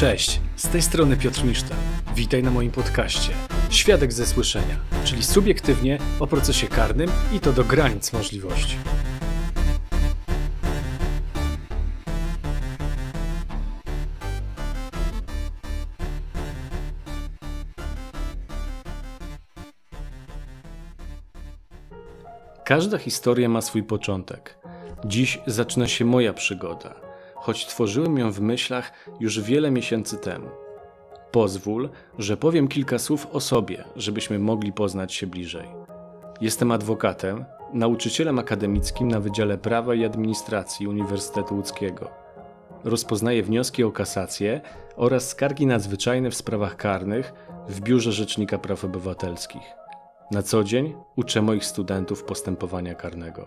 Cześć, z tej strony Piotr Miszta. Witaj na moim podcaście Świadek ze słyszenia, czyli subiektywnie o procesie karnym i to do granic możliwości. Każda historia ma swój początek. Dziś zaczyna się moja przygoda, choć tworzyłem ją w myślach już wiele miesięcy temu. Pozwól, że powiem kilka słów o sobie, żebyśmy mogli poznać się bliżej. Jestem adwokatem, nauczycielem akademickim na Wydziale Prawa i Administracji Uniwersytetu Łódzkiego. Rozpoznaję wnioski o kasację oraz skargi nadzwyczajne w sprawach karnych w Biurze Rzecznika Praw Obywatelskich. Na co dzień uczę moich studentów postępowania karnego.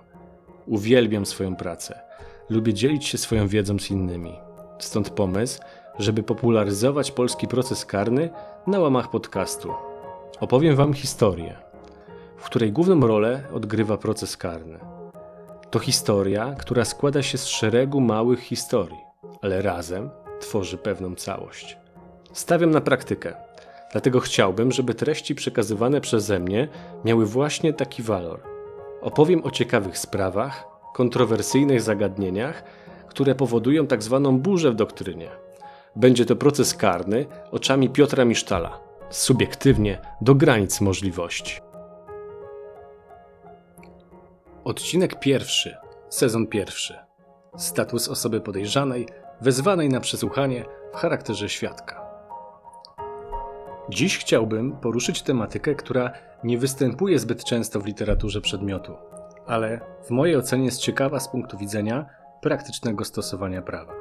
Uwielbiam swoją pracę. Lubię dzielić się swoją wiedzą z innymi. Stąd pomysł, żeby popularyzować polski proces karny na łamach podcastu. Opowiem Wam historię, w której główną rolę odgrywa proces karny. To historia, która składa się z szeregu małych historii, ale razem tworzy pewną całość. Stawiam na praktykę, dlatego chciałbym, żeby treści przekazywane przeze mnie miały właśnie taki walor. Opowiem o ciekawych sprawach, kontrowersyjnych zagadnieniach, które powodują tak zwaną burzę w doktrynie. Będzie to proces karny oczami Piotra Misztala, subiektywnie do granic możliwości. Odcinek pierwszy, sezon pierwszy. Status osoby podejrzanej, wezwanej na przesłuchanie w charakterze świadka. Dziś chciałbym poruszyć tematykę, która nie występuje zbyt często w literaturze przedmiotu, ale w mojej ocenie jest ciekawa z punktu widzenia praktycznego stosowania prawa.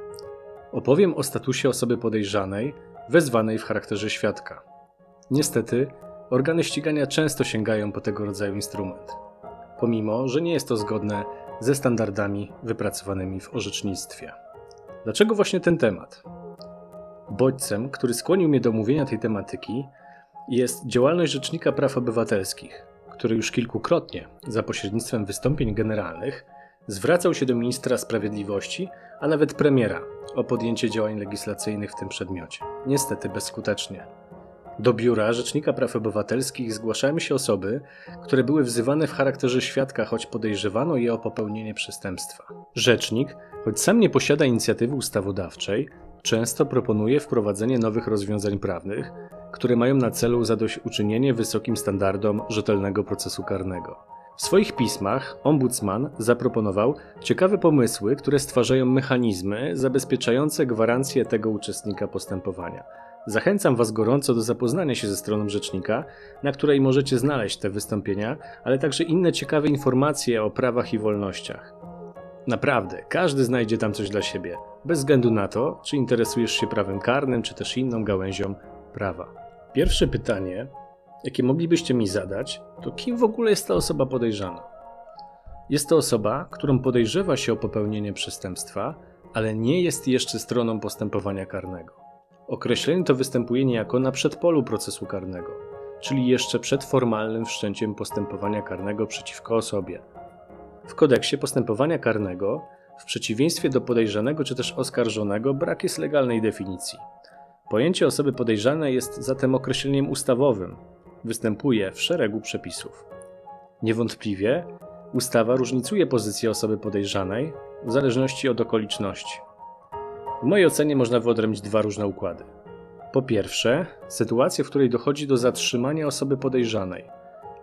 Opowiem o statusie osoby podejrzanej, wezwanej w charakterze świadka. Niestety, organy ścigania często sięgają po tego rodzaju instrument, pomimo że nie jest to zgodne ze standardami wypracowanymi w orzecznictwie. Dlaczego właśnie ten temat? Bodźcem, który skłonił mnie do mówienia tej tematyki, jest działalność Rzecznika Praw Obywatelskich, który już kilkukrotnie, za pośrednictwem wystąpień generalnych, zwracał się do ministra sprawiedliwości, a nawet premiera o podjęcie działań legislacyjnych w tym przedmiocie. Niestety bezskutecznie. Do biura Rzecznika Praw Obywatelskich zgłaszają się osoby, które były wzywane w charakterze świadka, choć podejrzewano je o popełnienie przestępstwa. Rzecznik, choć sam nie posiada inicjatywy ustawodawczej, często proponuje wprowadzenie nowych rozwiązań prawnych, które mają na celu zadośćuczynienie wysokim standardom rzetelnego procesu karnego. W swoich pismach ombudsman zaproponował ciekawe pomysły, które stwarzają mechanizmy zabezpieczające gwarancje tego uczestnika postępowania. Zachęcam Was gorąco do zapoznania się ze stroną rzecznika, na której możecie znaleźć te wystąpienia, ale także inne ciekawe informacje o prawach i wolnościach. Naprawdę, każdy znajdzie tam coś dla siebie, bez względu na to, czy interesujesz się prawem karnym, czy też inną gałęzią prawa. Pierwsze pytanie, jakie moglibyście mi zadać, to kim w ogóle jest ta osoba podejrzana? Jest to osoba, którą podejrzewa się o popełnienie przestępstwa, ale nie jest jeszcze stroną postępowania karnego. Określenie to występuje niejako na przedpolu procesu karnego, czyli jeszcze przed formalnym wszczęciem postępowania karnego przeciwko osobie. W kodeksie postępowania karnego, w przeciwieństwie do podejrzanego czy też oskarżonego, brak jest legalnej definicji. Pojęcie osoby podejrzanej jest zatem określeniem ustawowym, występuje w szeregu przepisów. Niewątpliwie ustawa różnicuje pozycję osoby podejrzanej w zależności od okoliczności. W mojej ocenie można wyodrębnić dwa różne układy. Po pierwsze, sytuacja, w której dochodzi do zatrzymania osoby podejrzanej,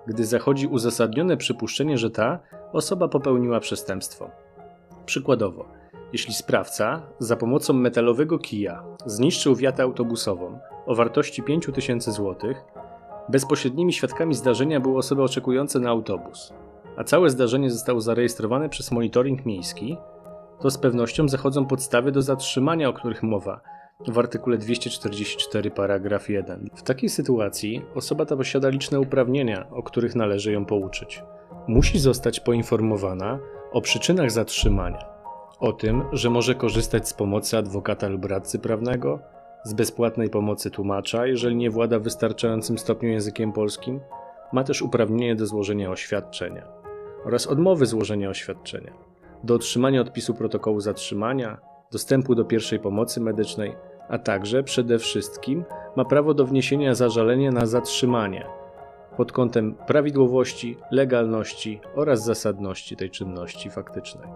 gdy zachodzi uzasadnione przypuszczenie, że ta osoba popełniła przestępstwo. Przykładowo, jeśli sprawca za pomocą metalowego kija zniszczył wiatę autobusową o wartości 5000 zł, bezpośrednimi świadkami zdarzenia były osoby oczekujące na autobus, a całe zdarzenie zostało zarejestrowane przez monitoring miejski, to z pewnością zachodzą podstawy do zatrzymania, o których mowa w artykule 244 paragraf 1. W takiej sytuacji osoba ta posiada liczne uprawnienia, o których należy ją pouczyć. Musi zostać poinformowana o przyczynach zatrzymania, o tym, że może korzystać z pomocy adwokata lub radcy prawnego, z bezpłatnej pomocy tłumacza, jeżeli nie włada w wystarczającym stopniu językiem polskim, ma też uprawnienie do złożenia oświadczenia oraz odmowy złożenia oświadczenia, do otrzymania odpisu protokołu zatrzymania, dostępu do pierwszej pomocy medycznej a także przede wszystkim ma prawo do wniesienia zażalenia na zatrzymanie pod kątem prawidłowości, legalności oraz zasadności tej czynności faktycznej.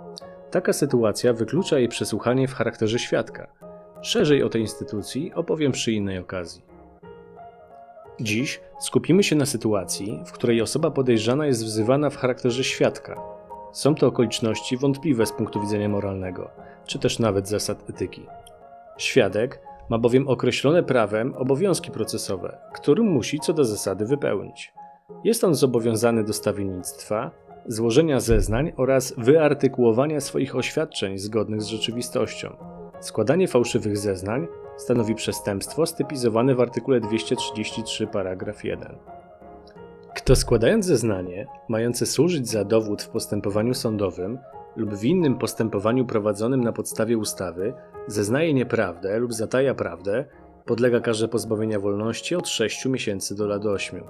Taka sytuacja wyklucza jej przesłuchanie w charakterze świadka. Szerzej o tej instytucji opowiem przy innej okazji. Dziś skupimy się na sytuacji, w której osoba podejrzana jest wzywana w charakterze świadka. Są to okoliczności wątpliwe z punktu widzenia moralnego, czy też nawet zasad etyki. Świadek ma bowiem określone prawem obowiązki procesowe, którym musi co do zasady wypełnić. Jest on zobowiązany do stawiennictwa, złożenia zeznań oraz wyartykułowania swoich oświadczeń zgodnych z rzeczywistością. Składanie fałszywych zeznań stanowi przestępstwo stypizowane w artykule 233 paragraf 1. Kto składając zeznanie, mające służyć za dowód w postępowaniu sądowym lub w innym postępowaniu prowadzonym na podstawie ustawy, zeznaje nieprawdę lub zataja prawdę, podlega karze pozbawienia wolności od 6 miesięcy do lat 8.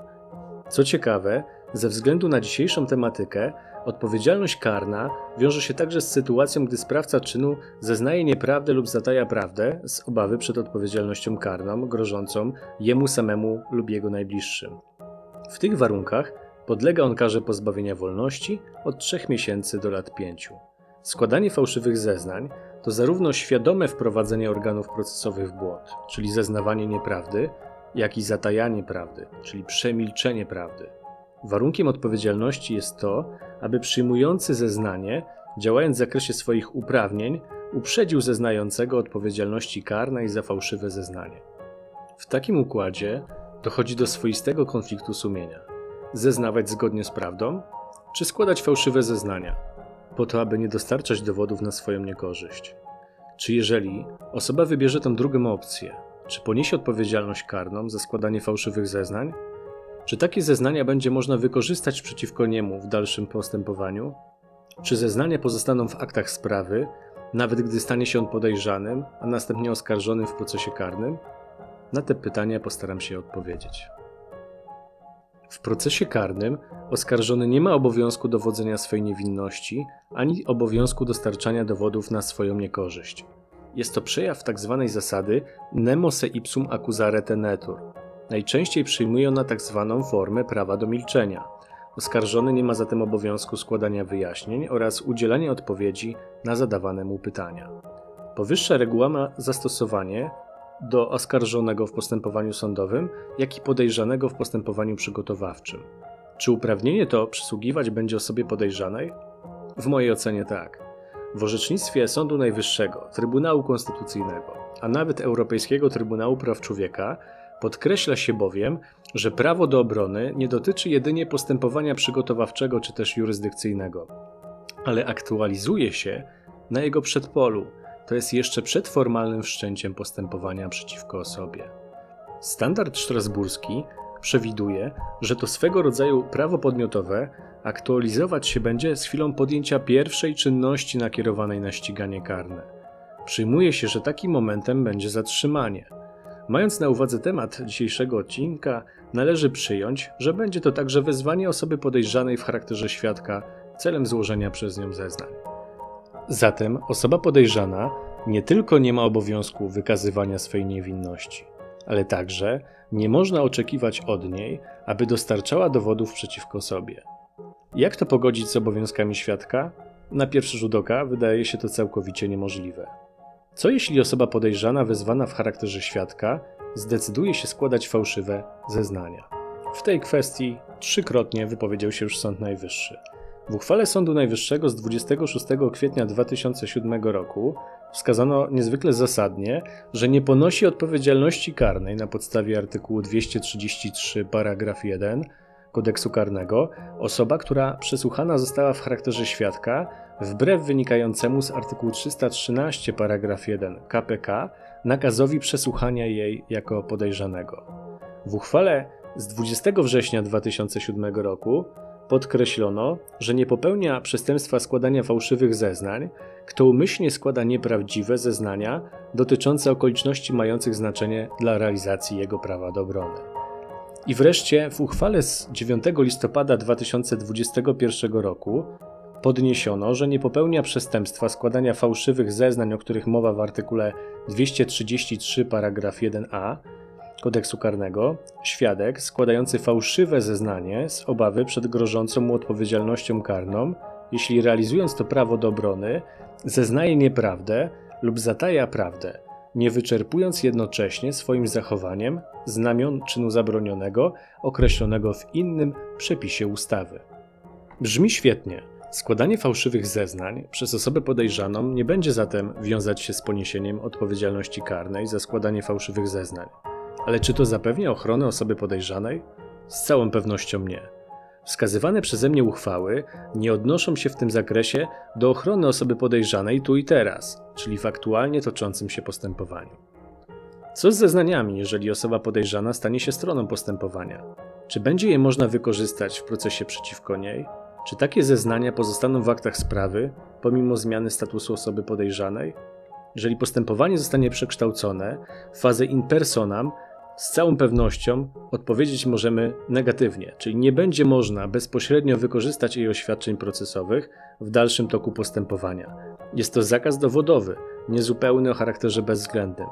Co ciekawe, ze względu na dzisiejszą tematykę, odpowiedzialność karna wiąże się także z sytuacją, gdy sprawca czynu zeznaje nieprawdę lub zataja prawdę z obawy przed odpowiedzialnością karną grożącą jemu samemu lub jego najbliższym. W tych warunkach podlega on karze pozbawienia wolności od 3 miesięcy do lat 5. Składanie fałszywych zeznań to zarówno świadome wprowadzenie organów procesowych w błąd, czyli zeznawanie nieprawdy, jak i zatajanie prawdy, czyli przemilczenie prawdy. Warunkiem odpowiedzialności jest to, aby przyjmujący zeznanie, działając w zakresie swoich uprawnień, uprzedził zeznającego odpowiedzialności karnej za fałszywe zeznanie. W takim układzie dochodzi do swoistego konfliktu sumienia. Zeznawać zgodnie z prawdą, czy składać fałszywe zeznania, po to, aby nie dostarczać dowodów na swoją niekorzyść. Czy jeżeli osoba wybierze tę drugą opcję, czy poniesie odpowiedzialność karną za składanie fałszywych zeznań? Czy takie zeznania będzie można wykorzystać przeciwko niemu w dalszym postępowaniu? Czy zeznania pozostaną w aktach sprawy, nawet gdy stanie się on podejrzanym, a następnie oskarżonym w procesie karnym? Na te pytania postaram się odpowiedzieć. W procesie karnym oskarżony nie ma obowiązku dowodzenia swej niewinności ani obowiązku dostarczania dowodów na swoją niekorzyść. Jest to przejaw tzw. Tak zasady nemo se ipsum accusare tenetur. Najczęściej przyjmuje ona tzw. Tak formę prawa do milczenia. Oskarżony nie ma zatem obowiązku składania wyjaśnień oraz udzielania odpowiedzi na zadawane mu pytania. Powyższa reguła ma zastosowanie do oskarżonego w postępowaniu sądowym, jak i podejrzanego w postępowaniu przygotowawczym. Czy uprawnienie to przysługiwać będzie osobie podejrzanej? W mojej ocenie tak. W orzecznictwie Sądu Najwyższego, Trybunału Konstytucyjnego, a nawet Europejskiego Trybunału Praw Człowieka podkreśla się bowiem, że prawo do obrony nie dotyczy jedynie postępowania przygotowawczego czy też jurysdykcyjnego, ale aktualizuje się na jego przedpolu, to jest jeszcze przed formalnym wszczęciem postępowania przeciwko osobie. Standard strasburski przewiduje, że to swego rodzaju prawo podmiotowe aktualizować się będzie z chwilą podjęcia pierwszej czynności nakierowanej na ściganie karne. Przyjmuje się, że takim momentem będzie zatrzymanie. Mając na uwadze temat dzisiejszego odcinka, należy przyjąć, że będzie to także wezwanie osoby podejrzanej w charakterze świadka celem złożenia przez nią zeznań. Zatem osoba podejrzana nie tylko nie ma obowiązku wykazywania swej niewinności, ale także nie można oczekiwać od niej, aby dostarczała dowodów przeciwko sobie. Jak to pogodzić z obowiązkami świadka? Na pierwszy rzut oka wydaje się to całkowicie niemożliwe. Co jeśli osoba podejrzana wezwana w charakterze świadka zdecyduje się składać fałszywe zeznania? W tej kwestii trzykrotnie wypowiedział się już Sąd Najwyższy. W uchwale Sądu Najwyższego z 26 kwietnia 2007 roku wskazano niezwykle zasadnie, że nie ponosi odpowiedzialności karnej na podstawie artykułu 233 paragraf 1 kodeksu karnego osoba, która przesłuchana została w charakterze świadka, wbrew wynikającemu z artykułu 313 paragraf 1 KPK nakazowi przesłuchania jej jako podejrzanego. W uchwale z 20 września 2007 roku podkreślono, że nie popełnia przestępstwa składania fałszywych zeznań, kto umyślnie składa nieprawdziwe zeznania dotyczące okoliczności mających znaczenie dla realizacji jego prawa do obrony. I wreszcie w uchwale z 9 listopada 2021 roku podniesiono, że nie popełnia przestępstwa składania fałszywych zeznań, o których mowa w artykule 233 paragraf 1a kodeksu karnego, świadek składający fałszywe zeznanie z obawy przed grożącą mu odpowiedzialnością karną, jeśli realizując to prawo do obrony, zeznaje nieprawdę lub zataja prawdę, nie wyczerpując jednocześnie swoim zachowaniem znamion czynu zabronionego określonego w innym przepisie ustawy. Brzmi świetnie. Składanie fałszywych zeznań przez osobę podejrzaną nie będzie zatem wiązać się z poniesieniem odpowiedzialności karnej za składanie fałszywych zeznań. Ale czy to zapewnia ochronę osoby podejrzanej? Z całą pewnością nie. Wskazywane przeze mnie uchwały nie odnoszą się w tym zakresie do ochrony osoby podejrzanej tu i teraz, czyli w aktualnie toczącym się postępowaniu. Co z zeznaniami, jeżeli osoba podejrzana stanie się stroną postępowania? Czy będzie je można wykorzystać w procesie przeciwko niej? Czy takie zeznania pozostaną w aktach sprawy, pomimo zmiany statusu osoby podejrzanej? Jeżeli postępowanie zostanie przekształcone w fazę in personam, z całą pewnością odpowiedzieć możemy negatywnie, czyli nie będzie można bezpośrednio wykorzystać jej oświadczeń procesowych w dalszym toku postępowania. Jest to zakaz dowodowy, niezupełny o charakterze bezwzględnym.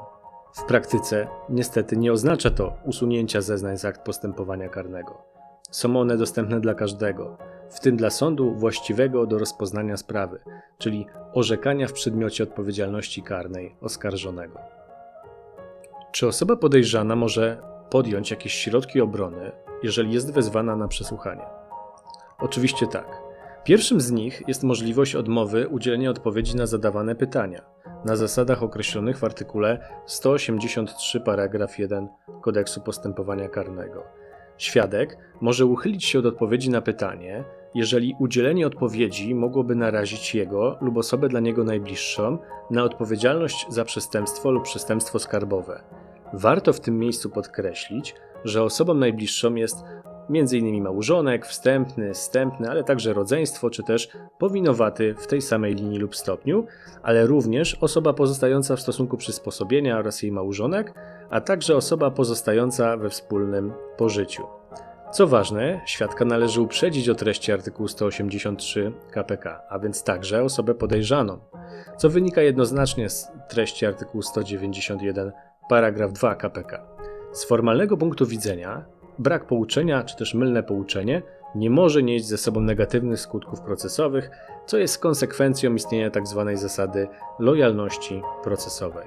W praktyce niestety nie oznacza to usunięcia zeznań z akt postępowania karnego. Są one dostępne dla każdego, w tym dla sądu właściwego do rozpoznania sprawy, czyli orzekania w przedmiocie odpowiedzialności karnej oskarżonego. Czy osoba podejrzana może podjąć jakieś środki obrony, jeżeli jest wezwana na przesłuchanie? Oczywiście tak. Pierwszym z nich jest możliwość odmowy udzielenia odpowiedzi na zadawane pytania na zasadach określonych w artykule 183 paragraf 1 Kodeksu postępowania karnego. Świadek może uchylić się od odpowiedzi na pytanie, jeżeli udzielenie odpowiedzi mogłoby narazić jego lub osobę dla niego najbliższą na odpowiedzialność za przestępstwo lub przestępstwo skarbowe. Warto w tym miejscu podkreślić, że osobą najbliższą jest m.in. małżonek, wstępny, wstępny, ale także rodzeństwo, czy też powinowaty w tej samej linii lub stopniu, ale również osoba pozostająca w stosunku przysposobienia oraz jej małżonek, a także osoba pozostająca we wspólnym pożyciu. Co ważne, świadka należy uprzedzić o treści artykułu 183 KPK, a więc także osobę podejrzaną, co wynika jednoznacznie z treści artykułu 191 paragraf 2 KPK. Z formalnego punktu widzenia brak pouczenia czy też mylne pouczenie nie może nieść ze sobą negatywnych skutków procesowych, co jest konsekwencją istnienia tzw. Tak zasady lojalności procesowej.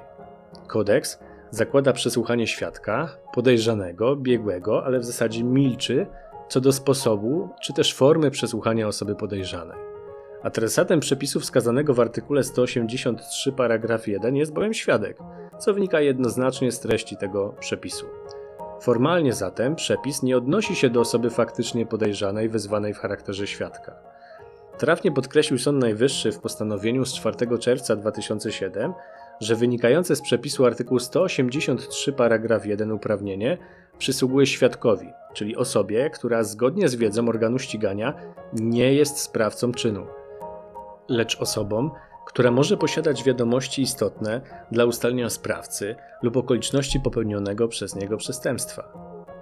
Kodeks zakłada przesłuchanie świadka, podejrzanego, biegłego, ale w zasadzie milczy co do sposobu czy też formy przesłuchania osoby podejrzanej. Adresatem przepisu wskazanego w artykule 183 paragraf 1 jest bowiem świadek, co wynika jednoznacznie z treści tego przepisu. Formalnie zatem przepis nie odnosi się do osoby faktycznie podejrzanej wezwanej w charakterze świadka. Trafnie podkreślił Sąd Najwyższy w postanowieniu z 4 czerwca 2007, że wynikające z przepisu artykuł 183 paragraf 1 uprawnienie przysługuje świadkowi, czyli osobie, która zgodnie z wiedzą organu ścigania nie jest sprawcą czynu, lecz osobom, która może posiadać wiadomości istotne dla ustalenia sprawcy lub okoliczności popełnionego przez niego przestępstwa.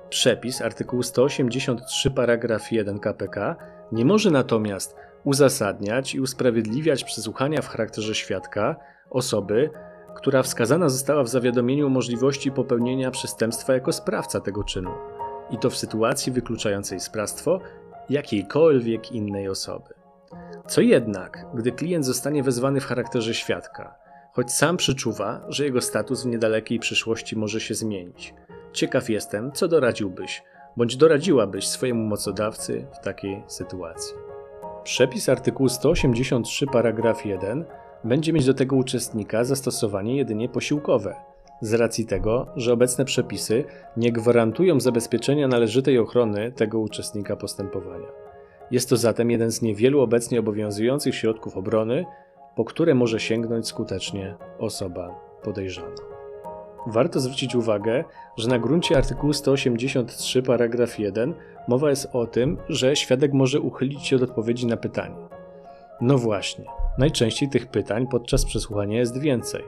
Przepis artykułu 183 paragraf 1 KPK nie może natomiast uzasadniać i usprawiedliwiać przesłuchania w charakterze świadka osoby, która wskazana została w zawiadomieniu możliwości popełnienia przestępstwa jako sprawca tego czynu, i to w sytuacji wykluczającej sprawstwo jakiejkolwiek innej osoby. Co jednak, gdy klient zostanie wezwany w charakterze świadka, choć sam przeczuwa, że jego status w niedalekiej przyszłości może się zmienić? Ciekaw jestem, co doradziłbyś, bądź doradziłabyś swojemu mocodawcy w takiej sytuacji. Przepis artykułu 183 paragraf 1 będzie mieć do tego uczestnika zastosowanie jedynie posiłkowe, z racji tego, że obecne przepisy nie gwarantują zabezpieczenia należytej ochrony tego uczestnika postępowania. Jest to zatem jeden z niewielu obecnie obowiązujących środków obrony, po które może sięgnąć skutecznie osoba podejrzana. Warto zwrócić uwagę, że na gruncie artykułu 183 paragraf 1 mowa jest o tym, że świadek może uchylić się od odpowiedzi na pytanie. No właśnie, najczęściej tych pytań podczas przesłuchania jest więcej.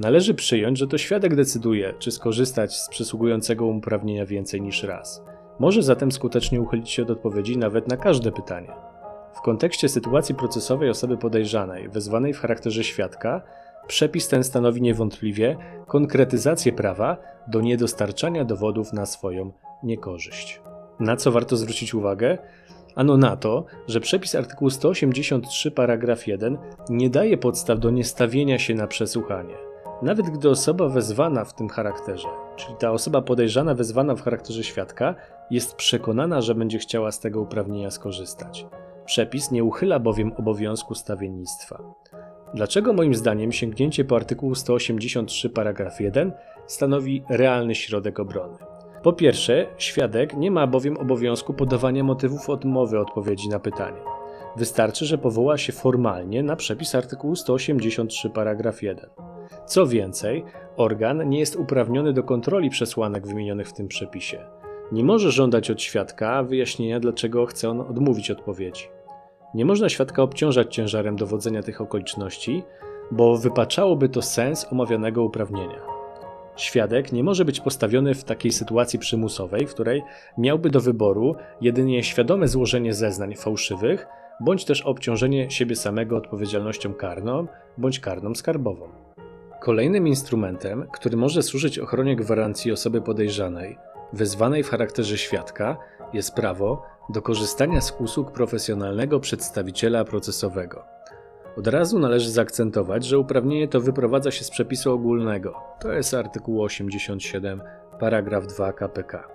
Należy przyjąć, że to świadek decyduje, czy skorzystać z przysługującego uprawnienia więcej niż raz. Może zatem skutecznie uchylić się od odpowiedzi nawet na każde pytanie. W kontekście sytuacji procesowej osoby podejrzanej, wezwanej w charakterze świadka, przepis ten stanowi niewątpliwie konkretyzację prawa do niedostarczania dowodów na swoją niekorzyść. Na co warto zwrócić uwagę? Ano na to, że przepis artykułu 183 paragraf 1 nie daje podstaw do niestawienia się na przesłuchanie. Nawet gdy osoba wezwana w tym charakterze, czyli ta osoba podejrzana wezwana w charakterze świadka, jest przekonana, że będzie chciała z tego uprawnienia skorzystać. Przepis nie uchyla bowiem obowiązku stawiennictwa. Dlaczego moim zdaniem sięgnięcie po artykułu 183 paragraf 1 stanowi realny środek obrony? Po pierwsze, świadek nie ma bowiem obowiązku podawania motywów odmowy odpowiedzi na pytanie. Wystarczy, że powoła się formalnie na przepis artykułu 183 paragraf 1. Co więcej, organ nie jest uprawniony do kontroli przesłanek wymienionych w tym przepisie. Nie może żądać od świadka wyjaśnienia, dlaczego chce on odmówić odpowiedzi. Nie można świadka obciążać ciężarem dowodzenia tych okoliczności, bo wypaczałoby to sens omawianego uprawnienia. Świadek nie może być postawiony w takiej sytuacji przymusowej, w której miałby do wyboru jedynie świadome złożenie zeznań fałszywych, bądź też obciążenie siebie samego odpowiedzialnością karną bądź karną skarbową. Kolejnym instrumentem, który może służyć ochronie gwarancji osoby podejrzanej, wezwanej w charakterze świadka, jest prawo do korzystania z usług profesjonalnego przedstawiciela procesowego. Od razu należy zaakcentować, że uprawnienie to wyprowadza się z przepisu ogólnego, to jest artykuł 87, paragraf 2 KPK,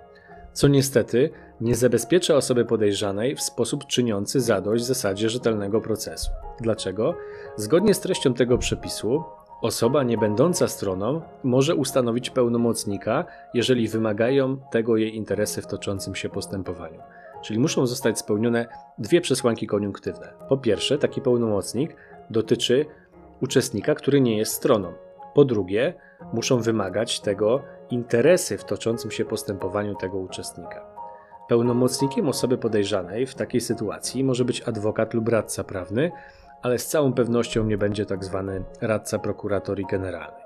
co niestety nie zabezpiecza osoby podejrzanej w sposób czyniący zadość zasadzie rzetelnego procesu. Dlaczego? Zgodnie z treścią tego przepisu, Osoba nie będąca stroną może ustanowić pełnomocnika, jeżeli wymagają tego jej interesy w toczącym się postępowaniu. Czyli muszą zostać spełnione dwie przesłanki koniunktywne. Po pierwsze, taki pełnomocnik dotyczy uczestnika, który nie jest stroną. Po drugie, muszą wymagać tego interesy w toczącym się postępowaniu tego uczestnika. Pełnomocnikiem osoby podejrzanej w takiej sytuacji może być adwokat lub radca prawny, ale z całą pewnością nie będzie tak zwany radca prokuratorii generalnej.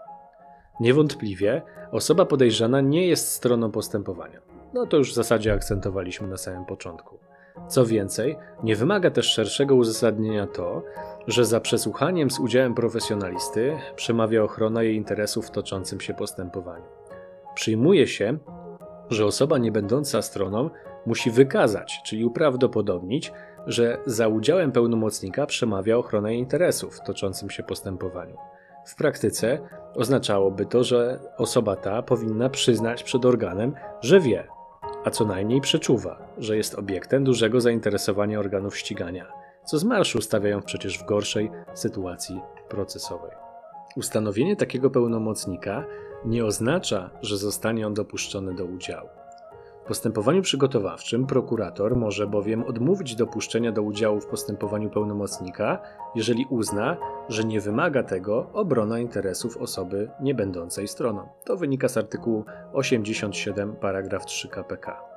Niewątpliwie osoba podejrzana nie jest stroną postępowania. No to już w zasadzie akcentowaliśmy na samym początku. Co więcej, nie wymaga też szerszego uzasadnienia to, że za przesłuchaniem z udziałem profesjonalisty przemawia ochrona jej interesów w toczącym się postępowaniu. Przyjmuje się, że osoba nie będąca stroną musi wykazać, czyli uprawdopodobnić, że za udziałem pełnomocnika przemawia ochrona interesów w toczącym się postępowaniu. W praktyce oznaczałoby to, że osoba ta powinna przyznać przed organem, że wie, a co najmniej przeczuwa, że jest obiektem dużego zainteresowania organów ścigania, co z marszu stawiają przecież w gorszej sytuacji procesowej. Ustanowienie takiego pełnomocnika nie oznacza, że zostanie on dopuszczony do udziału. W postępowaniu przygotowawczym prokurator może bowiem odmówić dopuszczenia do udziału w postępowaniu pełnomocnika, jeżeli uzna, że nie wymaga tego obrona interesów osoby nie będącej stroną. To wynika z artykułu 87 paragraf 3 KPK.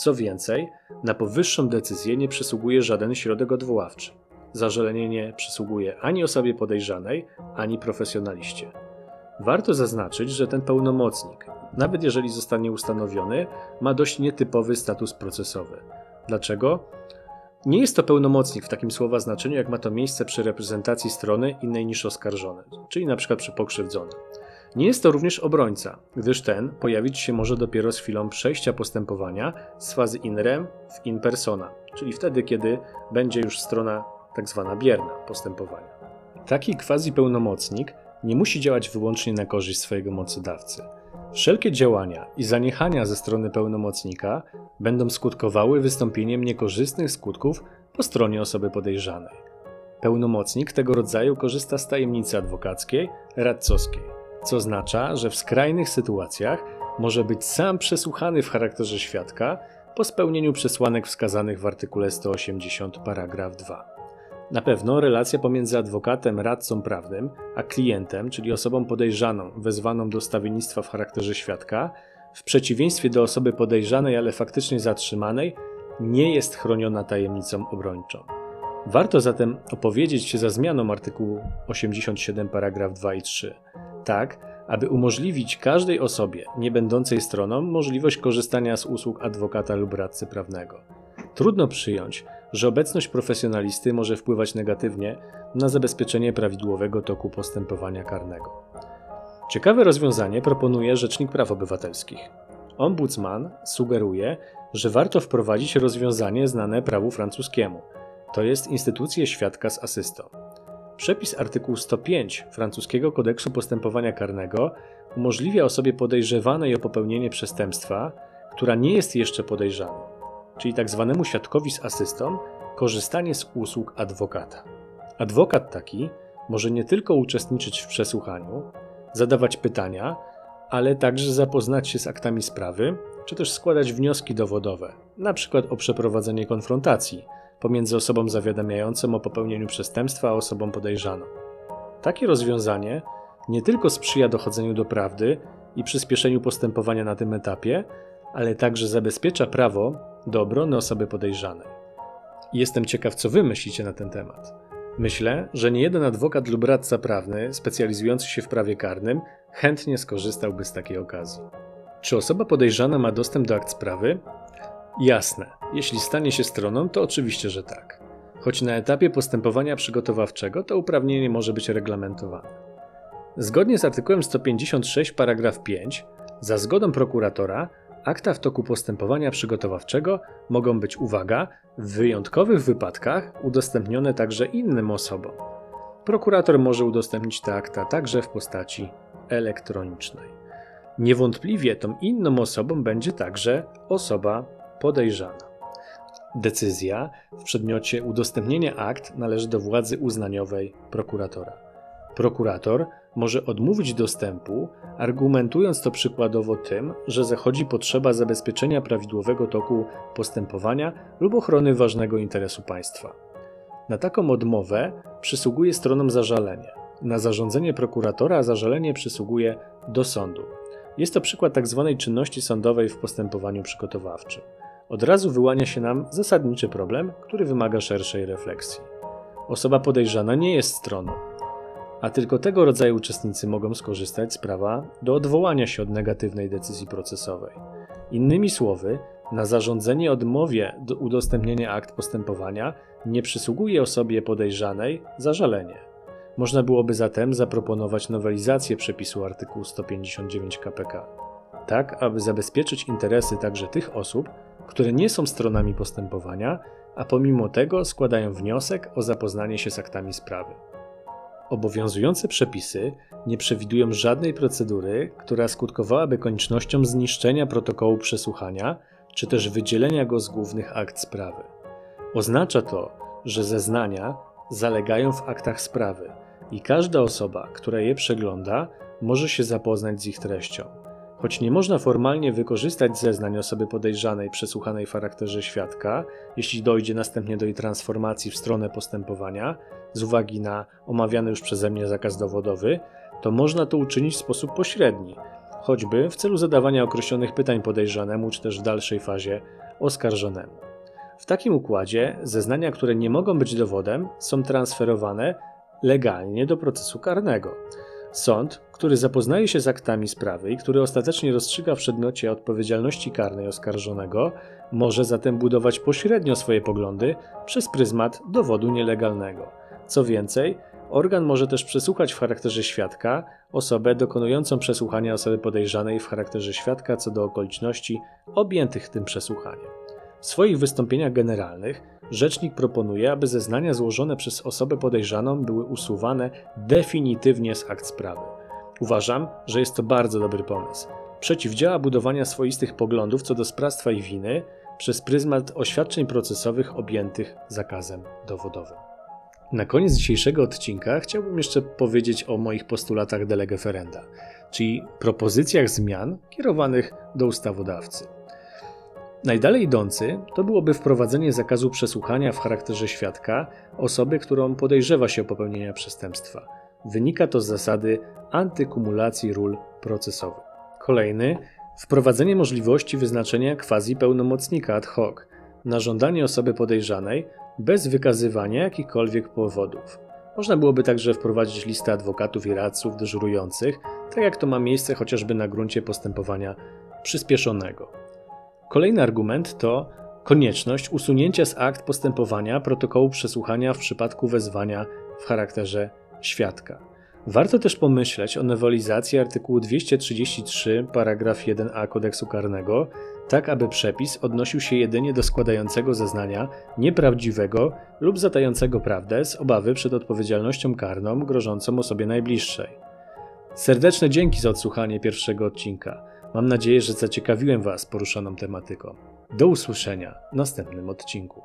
Co więcej, na powyższą decyzję nie przysługuje żaden środek odwoławczy. Zażalenie nie przysługuje ani osobie podejrzanej, ani profesjonaliście. Warto zaznaczyć, że ten pełnomocnik, nawet jeżeli zostanie ustanowiony, ma dość nietypowy status procesowy. Dlaczego? Nie jest to pełnomocnik w takim słowa znaczeniu, jak ma to miejsce przy reprezentacji strony innej niż oskarżony, czyli np. przy pokrzywdzonym. Nie jest to również obrońca, gdyż ten pojawić się może dopiero z chwilą przejścia postępowania z fazy in rem w in persona, czyli wtedy, kiedy będzie już strona tak zwana bierna postępowania. Taki quasi pełnomocnik nie musi działać wyłącznie na korzyść swojego mocodawcy. Wszelkie działania i zaniechania ze strony pełnomocnika będą skutkowały wystąpieniem niekorzystnych skutków po stronie osoby podejrzanej. Pełnomocnik tego rodzaju korzysta z tajemnicy adwokackiej, radcowskiej, co oznacza, że w skrajnych sytuacjach może być sam przesłuchany w charakterze świadka po spełnieniu przesłanek wskazanych w artykule 180 paragraf 2. Na pewno relacja pomiędzy adwokatem, radcą prawnym, a klientem, czyli osobą podejrzaną, wezwaną do stawiennictwa w charakterze świadka, w przeciwieństwie do osoby podejrzanej, ale faktycznie zatrzymanej, nie jest chroniona tajemnicą obrończą. Warto zatem opowiedzieć się za zmianą artykułu 87 paragraf 2 i 3, tak aby umożliwić każdej osobie nie będącej stroną możliwość korzystania z usług adwokata lub radcy prawnego. Trudno przyjąć, że obecność profesjonalisty może wpływać negatywnie na zabezpieczenie prawidłowego toku postępowania karnego. Ciekawe rozwiązanie proponuje Rzecznik Praw Obywatelskich. Ombudsman sugeruje, że warto wprowadzić rozwiązanie znane prawu francuskiemu, to jest instytucję świadka z asystą. Przepis artykułu 105 francuskiego kodeksu postępowania karnego umożliwia osobie podejrzewanej o popełnienie przestępstwa, która nie jest jeszcze podejrzana, czyli. Tak świadkowi z asystą, korzystanie z usług adwokata. Adwokat taki może nie tylko uczestniczyć w przesłuchaniu, zadawać pytania, ale także zapoznać się z aktami sprawy, czy też składać wnioski dowodowe, np. o przeprowadzenie konfrontacji pomiędzy osobą zawiadamiającą o popełnieniu przestępstwa a osobą podejrzaną. Takie rozwiązanie nie tylko sprzyja dochodzeniu do prawdy i przyspieszeniu postępowania na tym etapie, ale także zabezpiecza prawo do obrony osoby podejrzanej. Jestem ciekaw, co wy myślicie na ten temat. Myślę, że nie jeden adwokat lub radca prawny specjalizujący się w prawie karnym chętnie skorzystałby z takiej okazji. Czy osoba podejrzana ma dostęp do akt sprawy? Jasne, jeśli stanie się stroną, to oczywiście, że tak. Choć na etapie postępowania przygotowawczego to uprawnienie może być reglamentowane. Zgodnie z artykułem 156 paragraf 5, za zgodą prokuratora, akta w toku postępowania przygotowawczego mogą być, uwaga, w wyjątkowych wypadkach udostępnione także innym osobom. Prokurator może udostępnić te akta także w postaci elektronicznej. Niewątpliwie tą inną osobą będzie także osoba podejrzana. Decyzja w przedmiocie udostępnienia akt należy do władzy uznaniowej prokuratora. Prokurator może odmówić dostępu, argumentując to przykładowo tym, że zachodzi potrzeba zabezpieczenia prawidłowego toku postępowania lub ochrony ważnego interesu państwa. Na taką odmowę przysługuje stronom zażalenie. Na zarządzenie prokuratora zażalenie przysługuje do sądu. Jest to przykład tzw. Tak czynności sądowej w postępowaniu przygotowawczym od razu wyłania się nam zasadniczy problem, który wymaga szerszej refleksji. Osoba podejrzana nie jest stroną, a tylko tego rodzaju uczestnicy mogą skorzystać z prawa do odwołania się od negatywnej decyzji procesowej. Innymi słowy, na zarządzenie odmowie do udostępnienia akt postępowania nie przysługuje osobie podejrzanej zażalenie. Można byłoby zatem zaproponować nowelizację przepisu artykułu 159 KPK, tak aby zabezpieczyć interesy także tych osób, które nie są stronami postępowania, a pomimo tego składają wniosek o zapoznanie się z aktami sprawy. Obowiązujące przepisy nie przewidują żadnej procedury, która skutkowałaby koniecznością zniszczenia protokołu przesłuchania czy też wydzielenia go z głównych akt sprawy. Oznacza to, że zeznania zalegają w aktach sprawy i każda osoba, która je przegląda, może się zapoznać z ich treścią. Choć nie można formalnie wykorzystać zeznań osoby podejrzanej przesłuchanej w charakterze świadka, jeśli dojdzie następnie do jej transformacji w stronę postępowania, z uwagi na omawiany już przeze mnie zakaz dowodowy, to można to uczynić w sposób pośredni, choćby w celu zadawania określonych pytań podejrzanemu, czy też w dalszej fazie oskarżonemu. W takim układzie zeznania, które nie mogą być dowodem, są transferowane legalnie do procesu karnego. Sąd, który zapoznaje się z aktami sprawy i który ostatecznie rozstrzyga w przedmiocie odpowiedzialności karnej oskarżonego, może zatem budować pośrednio swoje poglądy przez pryzmat dowodu nielegalnego. Co więcej, organ może też przesłuchać w charakterze świadka osobę dokonującą przesłuchania osoby podejrzanej w charakterze świadka co do okoliczności objętych tym przesłuchaniem. W swoich wystąpieniach generalnych rzecznik proponuje, aby zeznania złożone przez osobę podejrzaną były usuwane definitywnie z akt sprawy. Uważam, że jest to bardzo dobry pomysł. Przeciwdziała budowania swoistych poglądów co do sprawstwa i winy przez pryzmat oświadczeń procesowych objętych zakazem dowodowym. Na koniec dzisiejszego odcinka chciałbym jeszcze powiedzieć o moich postulatach de czyli propozycjach zmian kierowanych do ustawodawcy. Najdalej idący to byłoby wprowadzenie zakazu przesłuchania w charakterze świadka osoby, którą podejrzewa się popełnienia przestępstwa. Wynika to z zasady antykumulacji ról procesowych. Kolejny wprowadzenie możliwości wyznaczenia quasi pełnomocnika ad hoc na żądanie osoby podejrzanej bez wykazywania jakichkolwiek powodów. Można byłoby także wprowadzić listę adwokatów i radców dyżurujących, tak jak to ma miejsce chociażby na gruncie postępowania przyspieszonego. Kolejny argument to konieczność usunięcia z akt postępowania protokołu przesłuchania w przypadku wezwania w charakterze świadka. Warto też pomyśleć o nowelizacji artykułu 233 paragraf 1a kodeksu karnego, tak aby przepis odnosił się jedynie do składającego zeznania nieprawdziwego lub zatającego prawdę z obawy przed odpowiedzialnością karną grożącą osobie najbliższej. Serdeczne dzięki za odsłuchanie pierwszego odcinka. Mam nadzieję, że zaciekawiłem Was poruszoną tematyką. Do usłyszenia w następnym odcinku.